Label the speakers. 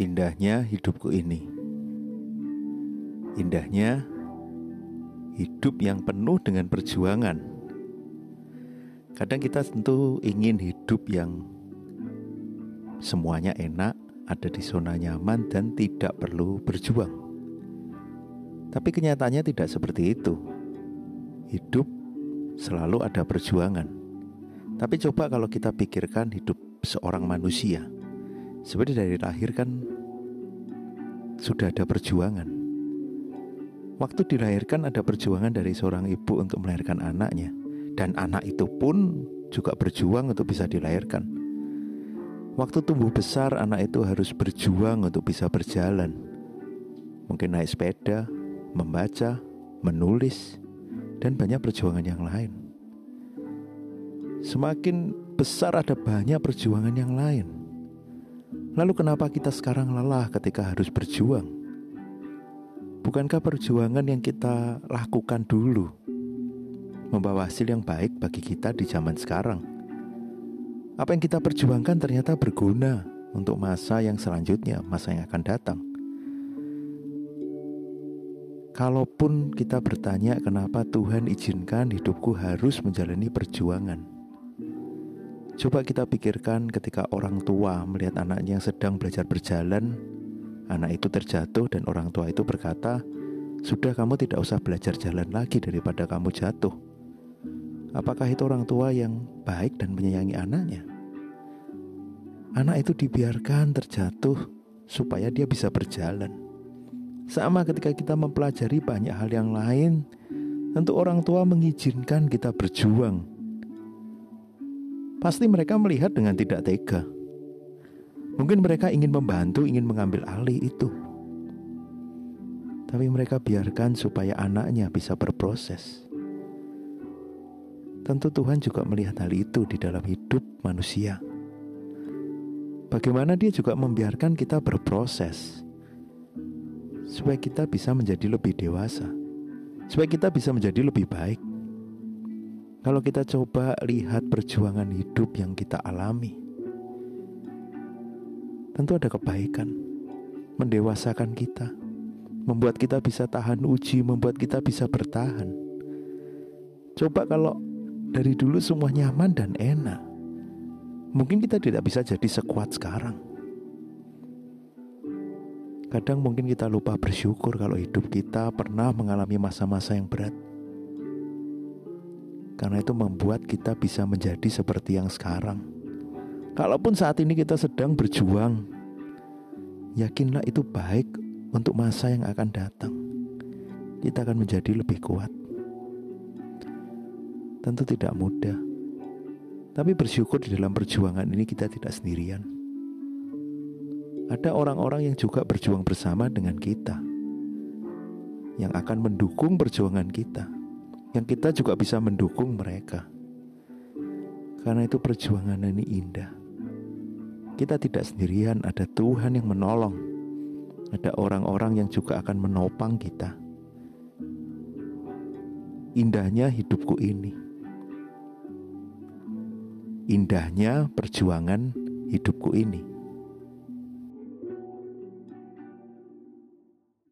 Speaker 1: Indahnya hidupku ini. Indahnya hidup yang penuh dengan perjuangan. Kadang kita tentu ingin hidup yang semuanya enak, ada di zona nyaman dan tidak perlu berjuang. Tapi kenyataannya tidak seperti itu. Hidup selalu ada perjuangan. Tapi coba kalau kita pikirkan hidup seorang manusia, seperti dari lahir kan sudah ada perjuangan. Waktu dilahirkan ada perjuangan dari seorang ibu untuk melahirkan anaknya dan anak itu pun juga berjuang untuk bisa dilahirkan. Waktu tumbuh besar anak itu harus berjuang untuk bisa berjalan. Mungkin naik sepeda, membaca, menulis, dan banyak perjuangan yang lain. Semakin besar ada banyak perjuangan yang lain. Lalu kenapa kita sekarang lelah ketika harus berjuang? Bukankah perjuangan yang kita lakukan dulu membawa hasil yang baik bagi kita di zaman sekarang? Apa yang kita perjuangkan ternyata berguna untuk masa yang selanjutnya, masa yang akan datang. Kalaupun kita bertanya kenapa Tuhan izinkan hidupku harus menjalani perjuangan, Coba kita pikirkan ketika orang tua melihat anaknya yang sedang belajar berjalan, anak itu terjatuh dan orang tua itu berkata, "Sudah kamu tidak usah belajar jalan lagi daripada kamu jatuh." Apakah itu orang tua yang baik dan menyayangi anaknya? Anak itu dibiarkan terjatuh supaya dia bisa berjalan. Sama ketika kita mempelajari banyak hal yang lain, tentu orang tua mengizinkan kita berjuang pasti mereka melihat dengan tidak tega. Mungkin mereka ingin membantu, ingin mengambil alih itu. Tapi mereka biarkan supaya anaknya bisa berproses. Tentu Tuhan juga melihat hal itu di dalam hidup manusia. Bagaimana dia juga membiarkan kita berproses supaya kita bisa menjadi lebih dewasa, supaya kita bisa menjadi lebih baik. Kalau kita coba lihat perjuangan hidup yang kita alami, tentu ada kebaikan, mendewasakan kita, membuat kita bisa tahan uji, membuat kita bisa bertahan. Coba kalau dari dulu semua nyaman dan enak, mungkin kita tidak bisa jadi sekuat sekarang. Kadang mungkin kita lupa bersyukur kalau hidup kita pernah mengalami masa-masa yang berat karena itu membuat kita bisa menjadi seperti yang sekarang. Kalaupun saat ini kita sedang berjuang, yakinlah itu baik untuk masa yang akan datang. Kita akan menjadi lebih kuat. Tentu tidak mudah, tapi bersyukur di dalam perjuangan ini kita tidak sendirian. Ada orang-orang yang juga berjuang bersama dengan kita, yang akan mendukung perjuangan kita yang kita juga bisa mendukung mereka. Karena itu perjuangan ini indah. Kita tidak sendirian, ada Tuhan yang menolong. Ada orang-orang yang juga akan menopang kita. Indahnya hidupku ini. Indahnya perjuangan hidupku ini.